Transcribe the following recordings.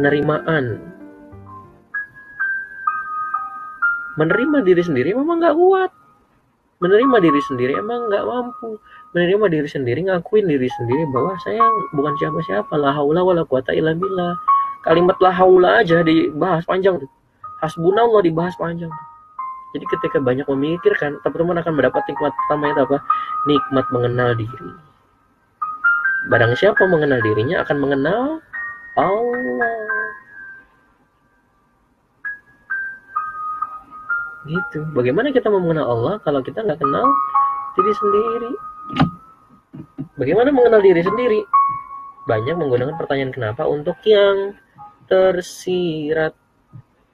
penerimaan. Menerima diri sendiri memang nggak kuat. Menerima diri sendiri emang nggak mampu. Menerima diri sendiri ngakuin diri sendiri bahwa saya bukan siapa-siapa. La haula wala quwata illa billah. Kalimat la haula aja dibahas panjang. Hasbunallah dibahas panjang. Jadi ketika banyak memikirkan teman-teman akan mendapat nikmat pertama itu apa? Nikmat mengenal diri. Barang siapa mengenal dirinya akan mengenal Allah gitu. Bagaimana kita mau mengenal Allah kalau kita nggak kenal diri sendiri? Bagaimana mengenal diri sendiri? Banyak menggunakan pertanyaan kenapa untuk yang tersirat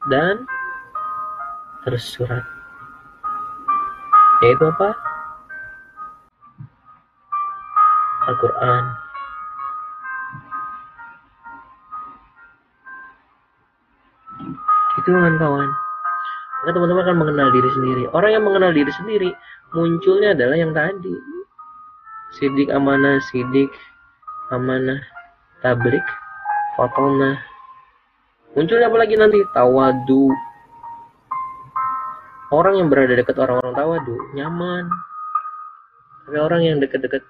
dan tersurat. Yaitu apa? Al-Quran. Itu kawan-kawan maka teman-teman akan mengenal diri sendiri. Orang yang mengenal diri sendiri munculnya adalah yang tadi. Sidik amanah, sidik amanah, tablik, fatona. Munculnya apa lagi nanti? Tawadu. Orang yang berada dekat orang-orang tawadu nyaman. Tapi orang yang dekat-dekat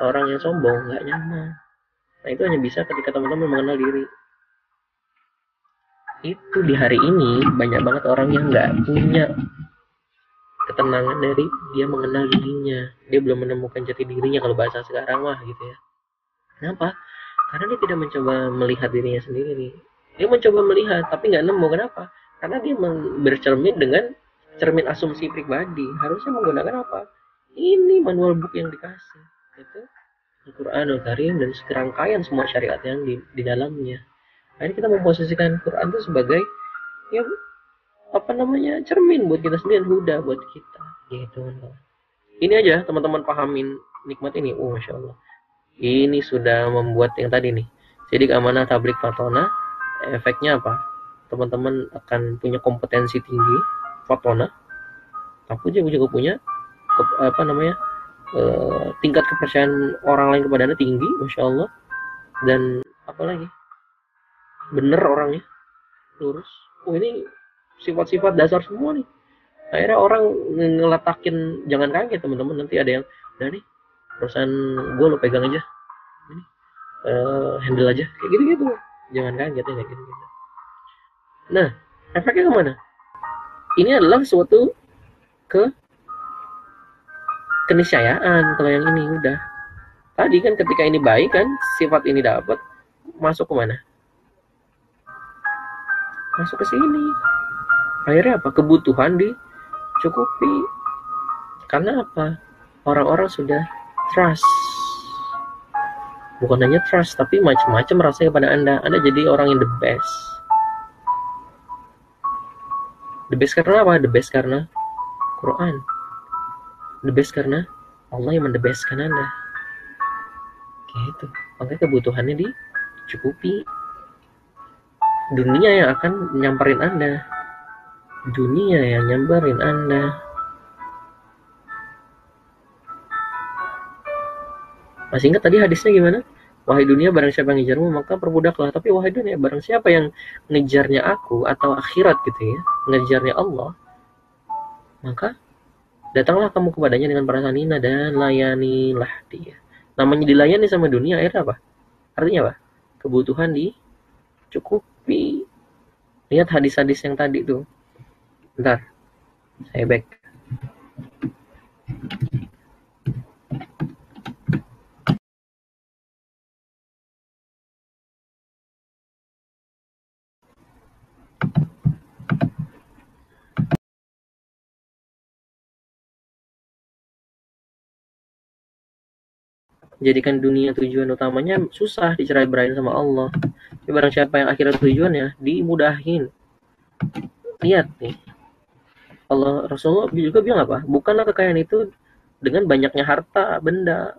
orang yang sombong nggak nyaman. Nah itu hanya bisa ketika teman-teman mengenal diri itu di hari ini banyak banget orang yang nggak punya ketenangan dari dia mengenal dirinya. Dia belum menemukan jati dirinya kalau bahasa sekarang mah gitu ya. Kenapa? Karena dia tidak mencoba melihat dirinya sendiri dia mencoba melihat tapi nggak nemu. Kenapa? Karena dia bercermin dengan cermin asumsi pribadi. Harusnya menggunakan apa? Ini manual book yang dikasih itu Al-Quranul Karim dan serangkaian semua syariat yang di, di dalamnya Akhirnya kita memposisikan Quran itu sebagai ya apa namanya cermin buat kita sendiri huda buat kita. Gitu ini aja teman-teman pahamin nikmat ini. Oh masya Allah. Ini sudah membuat yang tadi nih. Jadi keamanan tablik fatona efeknya apa? Teman-teman akan punya kompetensi tinggi fatona. Aku juga juga punya ke, apa namanya uh, tingkat kepercayaan orang lain kepada anda tinggi masya Allah. Dan apa lagi bener orangnya. Lurus. Oh ini sifat-sifat dasar semua nih. Akhirnya orang ngeletakin jangan kaget teman-teman nanti ada yang udah nih perusahaan gue lo pegang aja. Ini uh, handle aja. Kayak gitu gitu jangan kaget ya kayak gitu gitu nah efeknya ke mana? Ini adalah suatu ke keniscayaan kalau yang ini udah. Tadi kan ketika ini baik kan sifat ini dapat masuk ke mana masuk ke sini. Akhirnya apa? Kebutuhan dicukupi. Karena apa? Orang-orang sudah trust. Bukan hanya trust tapi macam-macam rasanya kepada anda. Anda jadi orang yang the best. The best karena apa? The best karena Quran. The best karena Allah yang mendebeskan anda. Gitu. Makanya kebutuhannya dicukupi dunia yang akan nyamperin Anda. Dunia yang nyamperin Anda. Masih ingat tadi hadisnya gimana? Wahai dunia barang siapa yang ngejarmu maka perbudaklah. Tapi wahai dunia barang siapa yang ngejarnya aku atau akhirat gitu ya, ngejarnya Allah, maka datanglah kamu kepadanya dengan perasaan hina dan layanilah dia. Namanya dilayani sama dunia akhirnya apa? Artinya apa? Kebutuhan cukup tapi lihat hadis-hadis yang tadi tuh. Bentar saya back jadikan dunia tujuan utamanya susah dicerai berain sama Allah. Ya, barang siapa yang akhirnya tujuannya dimudahin. Lihat nih. Allah Rasulullah juga bilang apa? Bukanlah kekayaan itu dengan banyaknya harta, benda.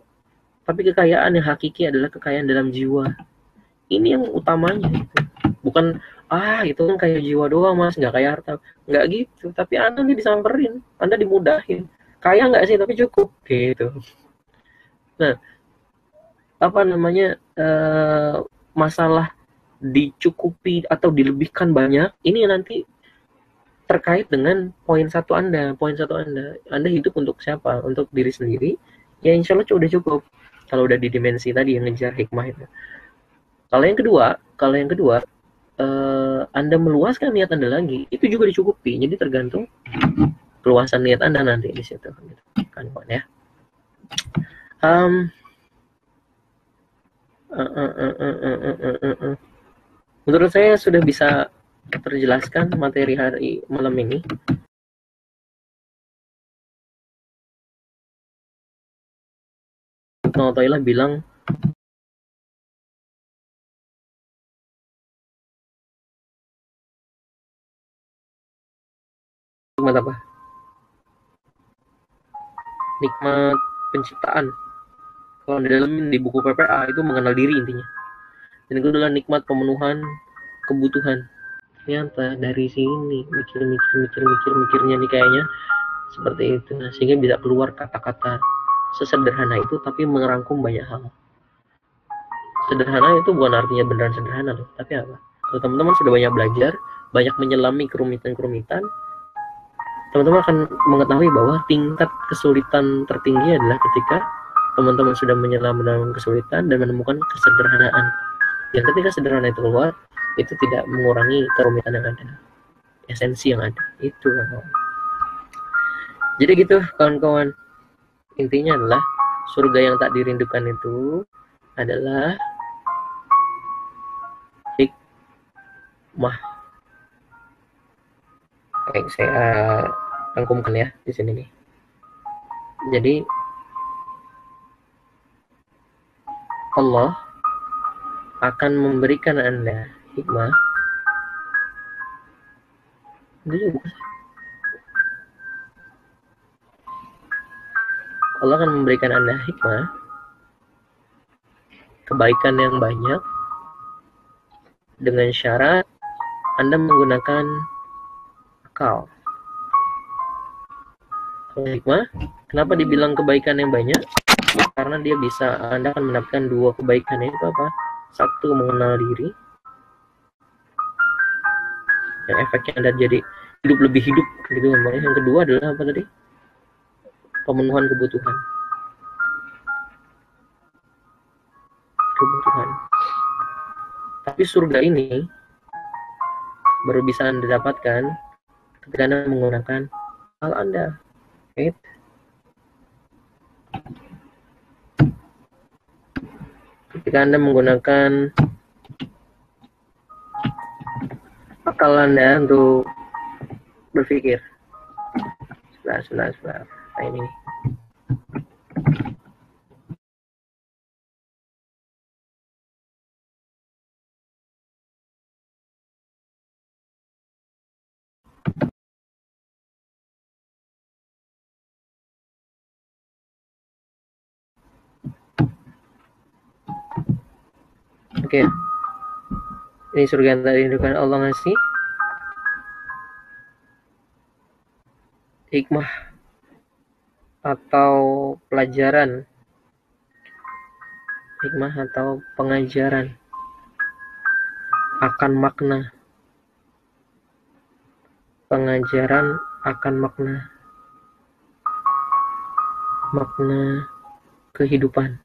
Tapi kekayaan yang hakiki adalah kekayaan dalam jiwa. Ini yang utamanya. Bukan, ah itu kan kayak jiwa doang mas, nggak kayak harta. Nggak gitu. Tapi Anda nih disamperin, Anda dimudahin. Kaya nggak sih, tapi cukup. Gitu. Nah, apa namanya uh, masalah dicukupi atau dilebihkan banyak ini nanti terkait dengan poin satu Anda. Poin satu Anda Anda hidup untuk siapa? Untuk diri sendiri? Ya insya Allah udah cukup. Kalau udah di dimensi tadi yang ngejar hikmah itu. Kalau yang kedua kalau yang kedua uh, Anda meluaskan niat Anda lagi itu juga dicukupi. Jadi tergantung keluasan niat Anda nanti di situ. Gitu. kan ya. Um, menurut saya sudah bisa terjelaskan materi hari malam ini Toilah bilang nikmat apa? Nikmat penciptaan. Kalau dalam di buku PPA itu mengenal diri intinya. Dan itu adalah nikmat pemenuhan kebutuhan. Ternyata dari sini mikir mikir mikir mikir mikirnya nih kayaknya seperti itu. Nah, sehingga bisa keluar kata-kata sesederhana itu tapi merangkum banyak hal sederhana itu bukan artinya beneran sederhana loh tapi apa kalau teman-teman sudah banyak belajar banyak menyelami kerumitan-kerumitan teman-teman akan mengetahui bahwa tingkat kesulitan tertinggi adalah ketika teman-teman sudah menyelam dalam kesulitan dan menemukan kesederhanaan. Yang ketika sederhana itu keluar itu tidak mengurangi kerumitan yang ada. Esensi yang ada. Itu jadi gitu kawan-kawan. Intinya adalah surga yang tak dirindukan itu adalah hikmah. Baik, saya rangkumkan ya di sini nih. Jadi Allah akan memberikan Anda hikmah. Allah akan memberikan Anda hikmah, kebaikan yang banyak, dengan syarat Anda menggunakan akal. Hikmah, kenapa dibilang kebaikan yang banyak? Karena dia bisa, Anda akan mendapatkan dua kebaikan itu apa? Satu, mengenal diri. Yang efeknya Anda jadi hidup lebih hidup gitu Yang kedua adalah apa tadi? pemenuhan kebutuhan. Kebutuhan. Tapi surga ini baru bisa Anda dapatkan ketika Anda menggunakan hal Anda. Right? Ketika Anda menggunakan akal Anda untuk berpikir. Sebentar, sebentar, sebentar ini. Oke. Ini surga yang tadi dirindukan Allah ngasih. Hikmah atau pelajaran. Hikmah atau pengajaran. Akan makna. Pengajaran akan makna. Makna kehidupan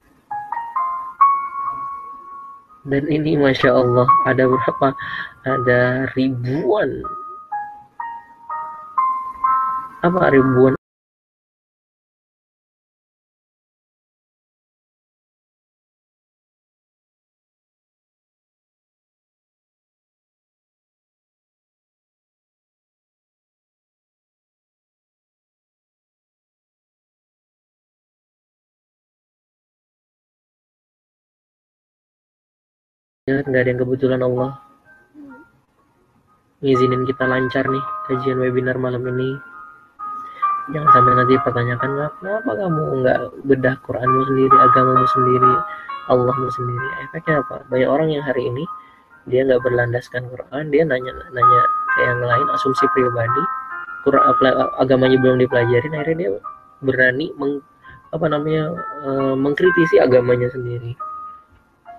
dan ini masya Allah ada berapa? Ada ribuan. Apa ribuan ya nggak ada yang kebetulan Allah. Ngizinin kita lancar nih kajian webinar malam ini. Jangan sampai nanti pertanyakan kenapa kamu nggak bedah Quranmu sendiri agamamu sendiri Allahmu sendiri? Efeknya apa? Banyak orang yang hari ini dia nggak berlandaskan Quran dia nanya nanya ke yang lain asumsi pribadi. Quran agamanya belum dipelajari akhirnya dia berani meng, apa namanya e, mengkritisi agamanya sendiri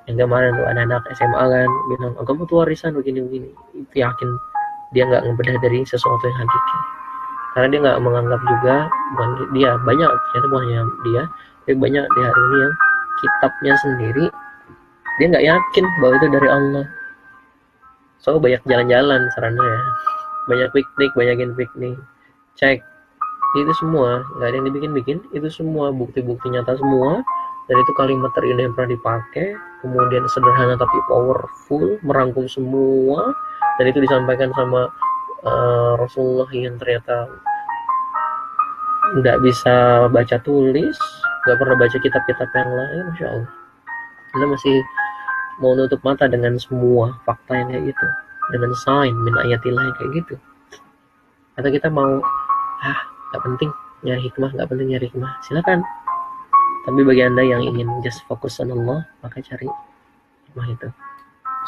yang kemarin tuh anak-anak SMA kan bilang oh, kamu tuh warisan begini begini. Itu yakin dia nggak ngebedah dari sesuatu yang hakiki. Karena dia nggak menganggap juga bukan dia banyak ternyata bukan hanya dia tapi banyak di hari ini yang kitabnya sendiri dia nggak yakin bahwa itu dari Allah. So banyak jalan-jalan sarannya ya. Banyak piknik banyakin piknik. Cek. Itu semua nggak ada yang dibikin-bikin itu semua bukti-bukti nyata semua dan itu kalimat terindah yang pernah dipakai kemudian sederhana tapi powerful merangkum semua. Dan itu disampaikan sama uh, Rasulullah yang ternyata nggak bisa baca tulis nggak pernah baca kitab-kitab yang lain Masya Allah. Kita masih mau nutup mata dengan semua fakta yang kayak gitu. Dengan sign min ayatillah yang kayak gitu. Atau kita mau ah nggak penting nyari hikmah nggak penting nyari hikmah. Silakan tapi bagi anda yang ingin just fokus on Allah maka cari hikmah itu.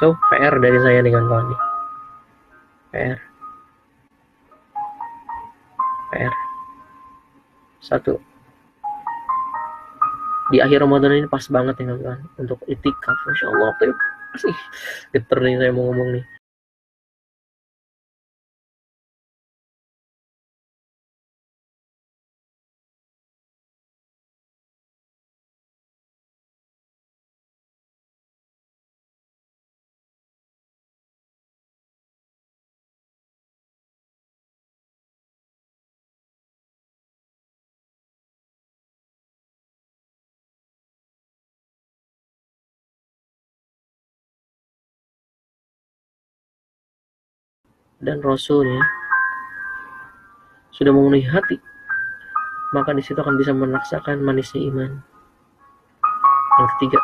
So PR dari saya dengan kawan nih PR PR satu. Di akhir Ramadan ini pas banget ya kawan. Untuk itikaf Masya Allah. Masih geter nih saya mau ngomong nih dan Rasulnya sudah memenuhi hati, maka di situ akan bisa meraksakan manisnya iman. Yang ketiga,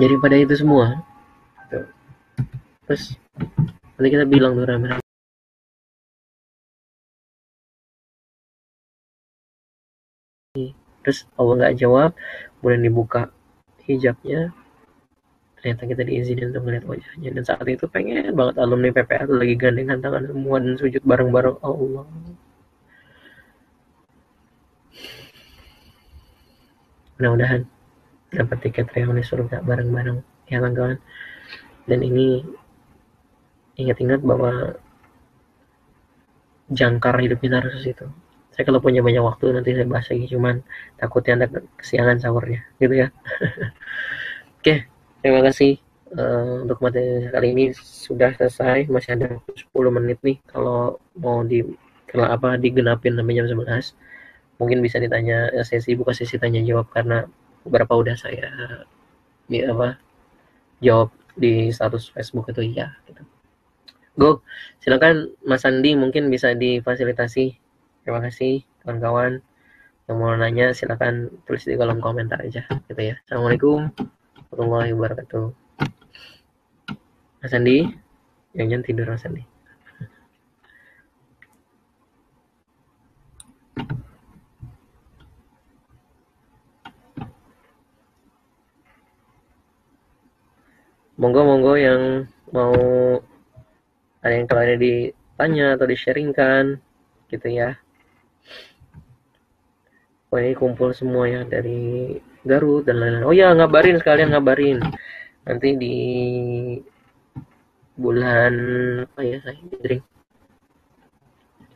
daripada itu semua. Terus nanti kita bilang tuh rame-rame. Terus Allah nggak jawab kemudian dibuka hijabnya. Ternyata kita diizinin untuk melihat wajahnya. Dan saat itu pengen banget alumni PPA lagi gandengan tangan semua dan sujud bareng-bareng Allah. Mudah-mudahan dapat tiket reuni surga bareng-bareng. Ya kawan-kawan dan ini ingat-ingat bahwa jangkar hidup kita harus itu saya kalau punya banyak waktu nanti saya bahas lagi. Cuman takutnya anda kesiangan sahurnya. Gitu ya. Oke terima kasih uh, untuk materi kali ini sudah selesai. Masih ada 10 menit nih. Kalau mau di kalau apa digenapin sampai jam 11 mungkin bisa ditanya sesi buka sesi tanya jawab. Karena beberapa udah saya ya apa jawab di status Facebook itu iya gitu. Go, silakan Mas Andi mungkin bisa difasilitasi. Terima kasih kawan-kawan yang mau nanya silakan tulis di kolom komentar aja gitu ya. Assalamualaikum warahmatullahi wabarakatuh. Mas Andi, jangan tidur Mas Andi. Monggo monggo yang mau ada yang kalau ada ditanya atau di-sharingkan gitu ya. Oh ini kumpul semua ya dari Garut dan lain-lain. Oh ya ngabarin sekalian ngabarin. Nanti di bulan apa ya saya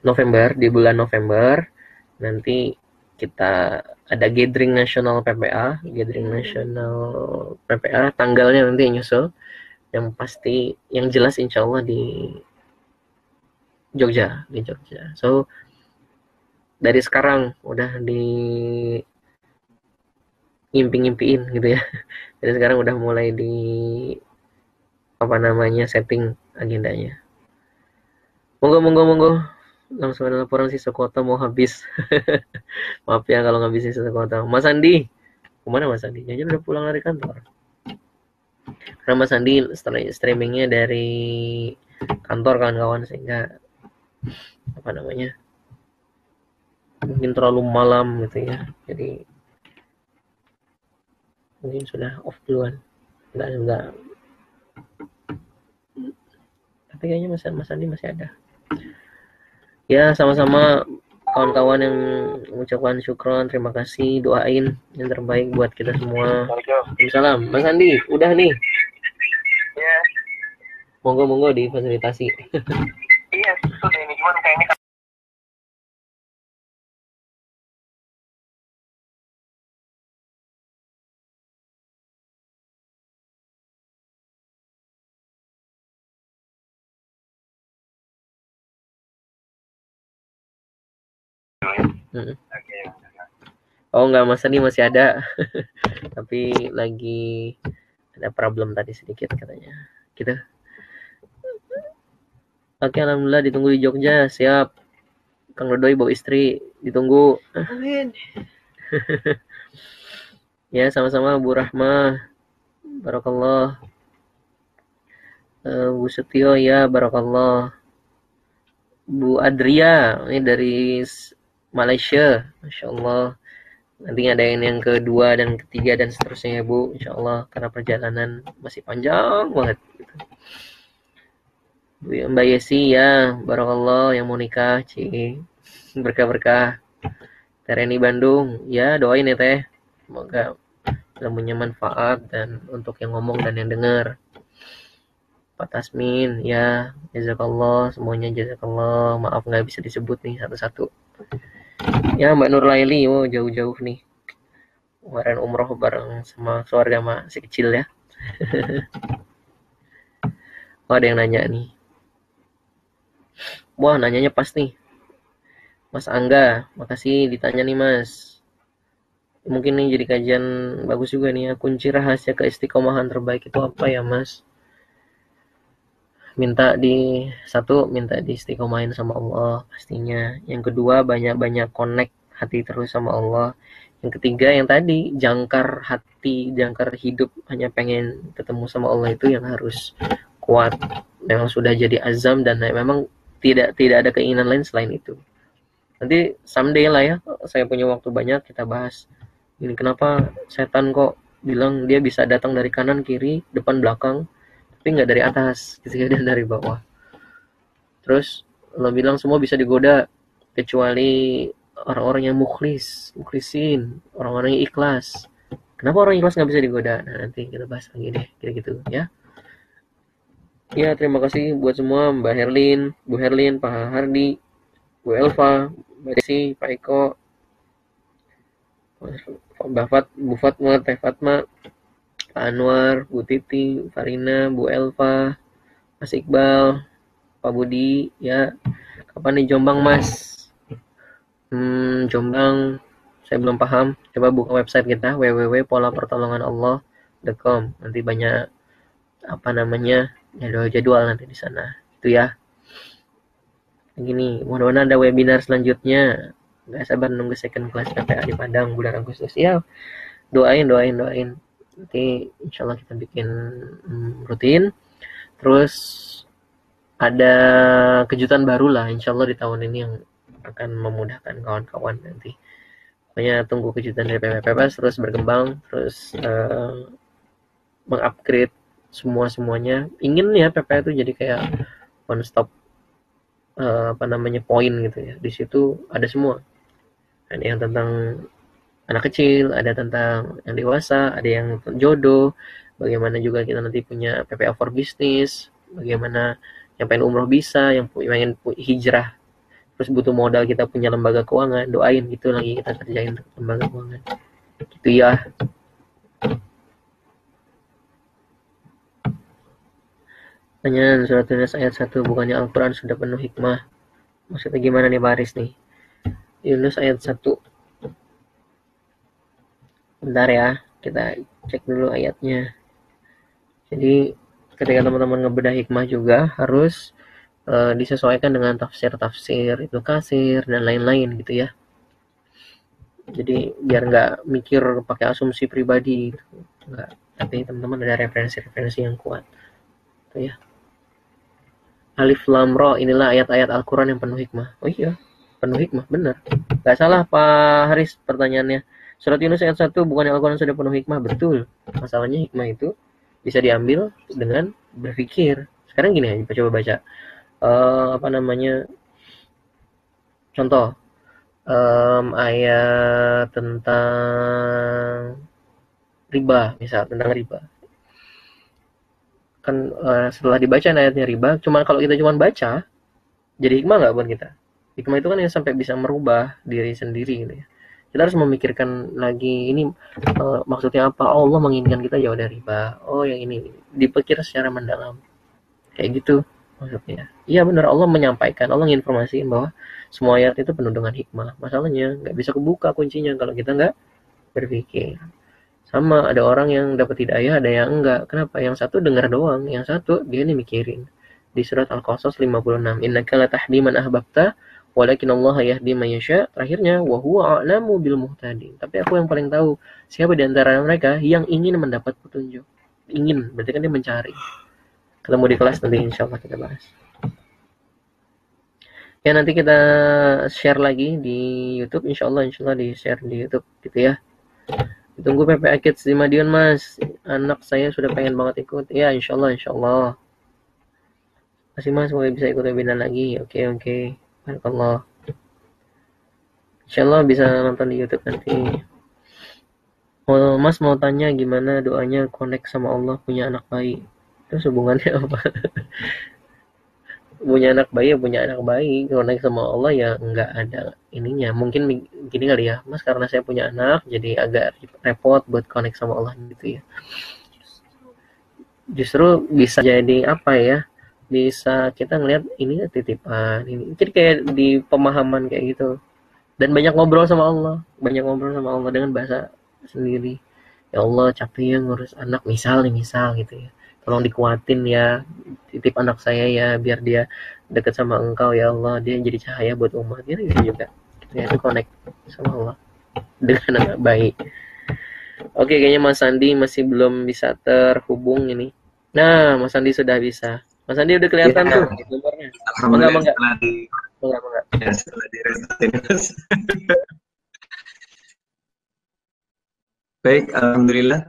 November di bulan November nanti kita ada gathering nasional PPA gathering nasional PPA tanggalnya nanti nyusul. Yang pasti yang jelas insya Allah di Jogja di Jogja. So dari sekarang udah di ngimpi-ngimpiin gitu ya. Dari sekarang udah mulai di apa namanya setting agendanya. Monggo monggo monggo langsung ada laporan sisa kuota mau habis. Maaf ya kalau ngabisin sisa kuota Mas Andi. Ke mana Mas Andi? Jangan udah pulang dari kantor. Karena Mas Andi streamingnya dari kantor kawan-kawan sehingga apa namanya mungkin terlalu malam gitu ya. Jadi mungkin sudah off duluan. Enggak enggak tapi kayaknya Mas, Mas Andi masih ada ya sama-sama kawan-kawan yang mengucapkan syukron. Terima kasih. Doain yang terbaik buat kita semua. Salam Mas Andi udah nih? Ya monggo monggo difasilitasi. Iya ini. Cuman kayaknya Oh nggak mas ini masih ada, tapi lagi ada problem tadi sedikit katanya. Gitu. Oke alhamdulillah ditunggu di Jogja siap. Kang Dodoi bawa istri ditunggu. Amin. ya sama-sama Bu Rahma. Barakallah. Uh, Bu Setio ya Barakallah. Bu Adria ini dari Malaysia Masya Allah. Nanti ada yang, yang kedua dan ketiga dan seterusnya ya Bu Insya Allah karena perjalanan masih panjang banget gitu. Mbak Yesi ya Barakallah yang mau nikah Ci berkah-berkah. Tereni Bandung ya doain ya teh. Semoga ilmunya manfaat dan untuk yang ngomong dan yang dengar. Pak Tasmin ya jazakallah semuanya jazakallah. Maaf nggak bisa disebut nih satu-satu ya Mbak Nur Laili oh jauh-jauh nih. Kemarin umroh bareng sama keluarga masih kecil ya. Oh ada yang nanya nih. Wah nanyanya pas nih. Mas Angga makasih ditanya nih Mas. Mungkin nih jadi kajian bagus juga nih ya. Kunci rahasia keistiqomahan terbaik itu apa ya Mas minta di satu minta di istiqomahin sama Allah pastinya. Yang kedua banyak-banyak connect hati terus sama Allah. Yang ketiga yang tadi jangkar hati jangkar hidup hanya pengen ketemu sama Allah itu yang harus kuat. Memang sudah jadi azam dan memang tidak tidak ada keinginan lain selain itu. Nanti someday lah ya saya punya waktu banyak kita bahas. Ini kenapa setan kok bilang dia bisa datang dari kanan kiri depan belakang tapi nggak dari atas dan dari bawah. Terus lo bilang semua bisa digoda kecuali orang-orang yang mukhlis mukhlisin orang-orang yang ikhlas. Kenapa orang ikhlas nggak bisa digoda? Nah nanti kita bahas lagi deh kira gitu ya. Ya terima kasih buat semua Mbak Herlin Bu Herlin Pak Hardi Bu Elva Mbak Desi Pak Eko Mbak Fat Bu Fatma Teh Fatma Pak Anwar, Bu Titi, Farina, Bu Elva, Mas Iqbal, Pak Budi, ya. Kapan nih Jombang, Mas? Hmm, Jombang, saya belum paham. Coba buka website kita www.polapertolonganallah.com. Nanti banyak apa namanya jadwal-jadwal nanti di sana. Itu ya. Begini, mudah-mudahan ada webinar selanjutnya. Gak sabar nunggu second class PPA di Padang bulan Agustus. Ya, doain, doain, doain nanti insya Allah kita bikin hmm, rutin. Terus ada kejutan baru lah insya Allah di tahun ini yang akan memudahkan kawan-kawan nanti. Pokoknya tunggu kejutan dari PPPS terus berkembang terus uh, mengupgrade semua semuanya ingin ya PPA itu jadi kayak one stop uh, apa namanya poin gitu ya. Di situ ada semua. Ada yang tentang anak kecil ada tentang yang dewasa ada yang jodoh bagaimana juga kita nanti punya PPA for business bagaimana yang pengen umroh bisa yang pengen hijrah terus butuh modal kita punya lembaga keuangan doain gitu lagi kita kerjain lembaga keuangan gitu ya Pertanyaan surat Yunus ayat 1 bukannya Al-Quran sudah penuh hikmah. Maksudnya gimana nih Baris nih? Yunus ayat 1. Bentar ya, kita cek dulu ayatnya. Jadi ketika teman-teman ngebedah hikmah juga harus uh, disesuaikan dengan tafsir-tafsir itu kasir dan lain-lain gitu ya. Jadi biar nggak mikir pakai asumsi pribadi gitu. Enggak. Tapi teman-teman ada referensi-referensi yang kuat. Itu ya. Alif Lam Ra inilah ayat-ayat Al-Quran yang penuh hikmah. Oh iya, penuh hikmah, benar. Gak salah Pak Haris pertanyaannya. Surat Yunus ayat 1 bukan Al-Quran sudah penuh hikmah, betul. Masalahnya hikmah itu bisa diambil dengan berpikir. Sekarang gini aja, coba baca. Uh, apa namanya? Contoh, um, ayat tentang riba, misal tentang riba kan uh, setelah dibaca ayatnya riba cuma kalau kita cuma baca jadi hikmah nggak buat kita hikmah itu kan yang sampai bisa merubah diri sendiri gitu ya kita harus memikirkan lagi ini uh, maksudnya apa? Oh, Allah menginginkan kita jauh dari riba. Oh yang ini dipikir secara mendalam. Kayak gitu maksudnya. Iya benar. Allah menyampaikan. Allah menginformasikan bahwa semua ayat itu penuh dengan hikmah. Masalahnya nggak bisa kebuka kuncinya kalau kita nggak berpikir. Sama ada orang yang dapat hidayah ada yang enggak. Kenapa? Yang satu dengar doang. Yang satu dia nih mikirin. Di surat Al-Qasas 56 innaka latahdi man ahbabta walakin Allah yahdi man yasha. Terakhirnya wa huwa a'lamu bil muhtadin. Tapi aku yang paling tahu siapa di antara mereka yang ingin mendapat petunjuk? Ingin berarti kan dia mencari. Ketemu di kelas nanti insya Allah kita bahas. Ya nanti kita share lagi di YouTube. Insya Allah insya Allah di share di YouTube gitu ya. Tunggu PPA Kids di Madiun mas. Anak saya sudah pengen banget ikut. Ya insya Allah insya Allah Masih mas. Semoga bisa ikut webinar lagi. Oke oke. Barakallah Insya Allah bisa nonton di Youtube nanti. Oh, mas mau tanya gimana doanya connect sama Allah punya anak bayi? Terus hubungannya apa? punya anak bayi ya punya anak bayi. Naik sama Allah ya nggak ada ininya. Mungkin gini kali ya. Mas karena saya punya anak jadi agak repot buat connect sama Allah gitu ya. Justru bisa jadi apa ya bisa kita ngelihat ini titipan ini. Jadi kayak di pemahaman kayak gitu. Dan banyak ngobrol sama Allah banyak ngobrol sama Allah dengan bahasa sendiri. Ya Allah capek ya ngurus anak misal nih misal gitu ya. Tolong dikuatin ya titip anak saya ya biar dia dekat sama engkau ya Allah. Dia jadi cahaya buat umat. Gitu, gitu juga. Ya itu connect sama Allah dengan anak baik. Oke kayaknya Mas Sandi masih belum bisa terhubung ini. Nah Mas Sandi sudah bisa Mas Sandi udah kelihatan ya, tuh nomornya enggak enggak enggak enggak. Ya, baik alhamdulillah.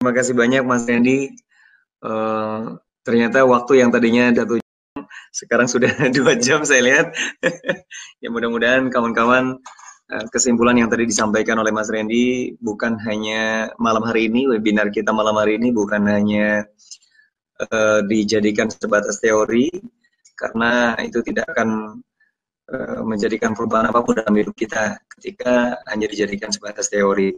Terima kasih banyak Mas Randy. Uh, ternyata waktu yang tadinya satu jam, sekarang sudah dua jam saya lihat. ya mudah-mudahan kawan-kawan kesimpulan yang tadi disampaikan oleh Mas Randy bukan hanya malam hari ini, webinar kita malam hari ini bukan hanya uh, dijadikan sebatas teori, karena itu tidak akan menjadikan perubahan apa pun dalam hidup kita ketika hanya dijadikan sebatas teori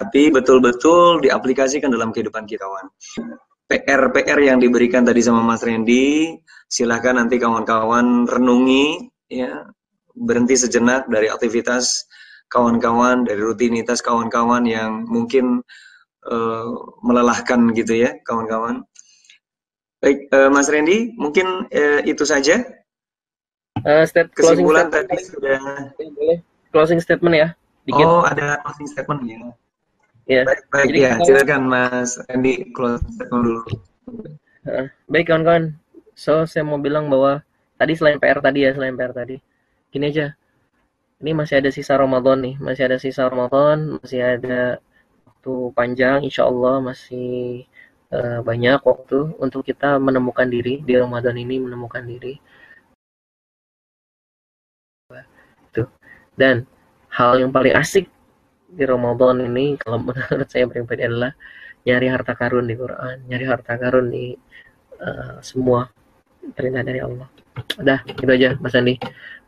tapi betul-betul diaplikasikan dalam kehidupan kita kawan. PR-PR yang diberikan tadi sama Mas Randy, silahkan nanti kawan-kawan renungi, ya berhenti sejenak dari aktivitas kawan-kawan, dari rutinitas kawan-kawan yang mungkin uh, melelahkan gitu ya, kawan-kawan. Baik, uh, Mas Randy, mungkin uh, itu saja. Uh, step, Kesimpulan tadi sudah. Boleh. Closing statement ya. Dikit. Oh, ada closing statement ya. Ya. Baik, baik Jadi ya. Kita... Silakan Mas Andy close dulu. baik kawan-kawan. So saya mau bilang bahwa tadi selain PR tadi ya, selain PR tadi. Gini aja. ini masih ada sisa Ramadan nih, masih ada sisa Ramadan, masih ada waktu panjang, insya Allah masih uh, banyak waktu untuk kita menemukan diri di Ramadan ini menemukan diri. Tuh. Dan hal yang paling asik di Ramadan ini kalau menurut saya pribadi adalah nyari harta karun di Quran, nyari harta karun di uh, semua perintah dari Allah. Udah, gitu aja Mas Andi.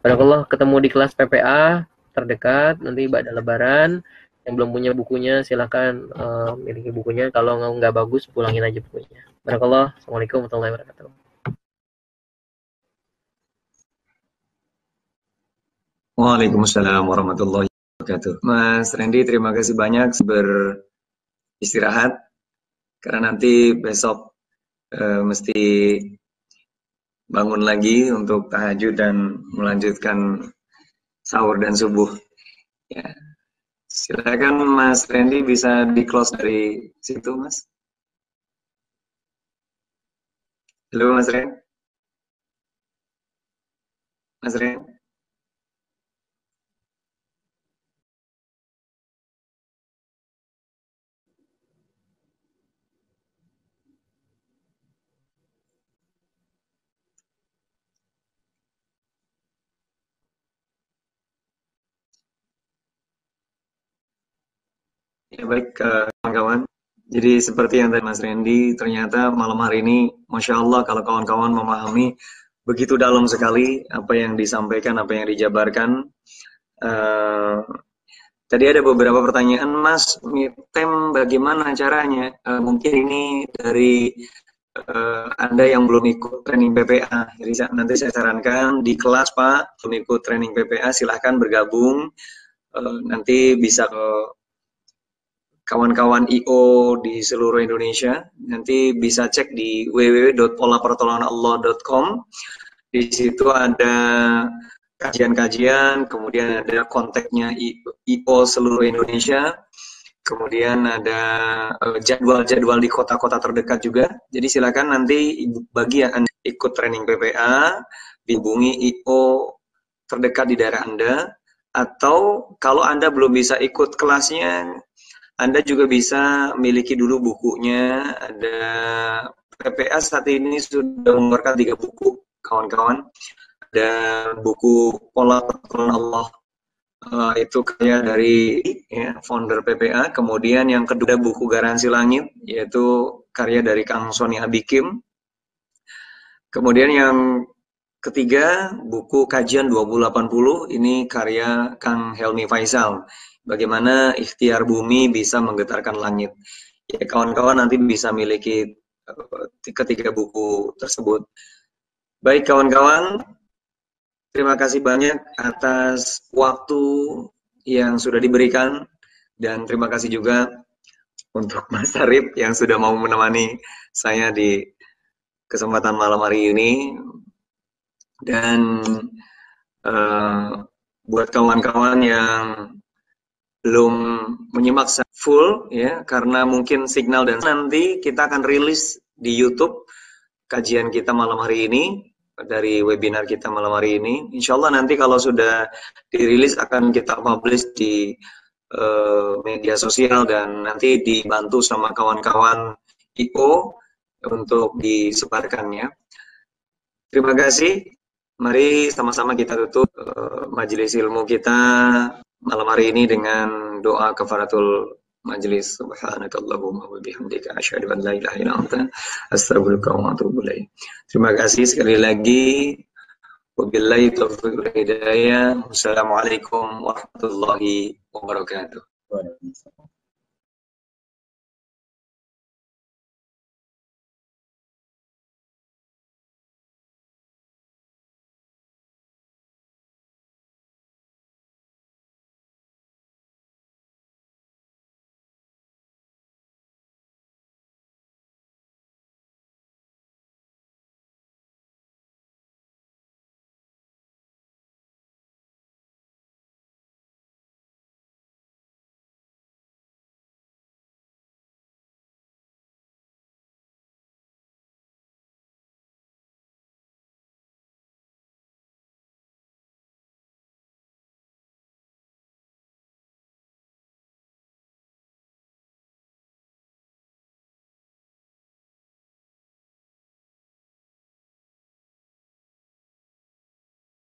Barakallah ketemu di kelas PPA terdekat nanti pada lebaran. Yang belum punya bukunya silahkan uh, miliki bukunya. Kalau nggak bagus pulangin aja bukunya. Barakallah Assalamualaikum warahmatullahi wabarakatuh. Waalaikumsalam warahmatullahi wabarakatuh. Mas Randy terima kasih banyak beristirahat karena nanti besok uh, mesti bangun lagi untuk tahajud dan melanjutkan sahur dan subuh. Ya. Silakan Mas Randy bisa di close dari situ, Mas. Halo Mas Ren. Mas Ren. Baik kawan-kawan. Jadi seperti yang tadi Mas Randy, ternyata malam hari ini, masya Allah kalau kawan-kawan memahami begitu dalam sekali apa yang disampaikan, apa yang dijabarkan. Uh, tadi ada beberapa pertanyaan, Mas, tem bagaimana caranya? Uh, mungkin ini dari uh, Anda yang belum ikut training PPA. Jadi nanti saya sarankan di kelas Pak, belum ikut training PPA, silahkan bergabung. Uh, nanti bisa ke kawan-kawan IO di seluruh Indonesia. Nanti bisa cek di www.polapertolonganallah.com. Di situ ada kajian-kajian, kemudian ada kontaknya IO seluruh Indonesia, kemudian ada eh, jadwal-jadwal di kota-kota terdekat juga. Jadi silakan nanti bagi yang ikut training PPA, dihubungi IO terdekat di daerah Anda, atau kalau Anda belum bisa ikut kelasnya, anda juga bisa miliki dulu bukunya. Ada PPA saat ini sudah mengeluarkan tiga buku, kawan-kawan. Ada buku Pola Pertolongan Allah uh, itu karya dari ya, founder PPA. Kemudian yang kedua buku Garansi Langit, yaitu karya dari Kang Sony Abikim. Kemudian yang ketiga buku Kajian 2080, ini karya Kang Helmi Faisal bagaimana ikhtiar bumi bisa menggetarkan langit. Ya, kawan-kawan nanti bisa miliki uh, ketiga buku tersebut. Baik kawan-kawan, terima kasih banyak atas waktu yang sudah diberikan dan terima kasih juga untuk Mas Arif yang sudah mau menemani saya di kesempatan malam hari ini dan uh, buat kawan-kawan yang belum menyimak full ya karena mungkin signal dan nanti kita akan rilis di YouTube kajian kita malam hari ini dari webinar kita malam hari ini. Insya Allah nanti kalau sudah dirilis akan kita publish di uh, media sosial dan nanti dibantu sama kawan-kawan IO untuk disebarkannya. Terima kasih. Mari sama-sama kita tutup uh, majelis ilmu kita malam hari ini dengan doa kafaratul majlis subhanakallahumma wa bihamdika asyhadu an la ilaha illa anta astaghfiruka wa atubu. Terima kasih sekali lagi. Wabillahi taufiq wal hidayah. Wassalamualaikum warahmatullahi wabarakatuh.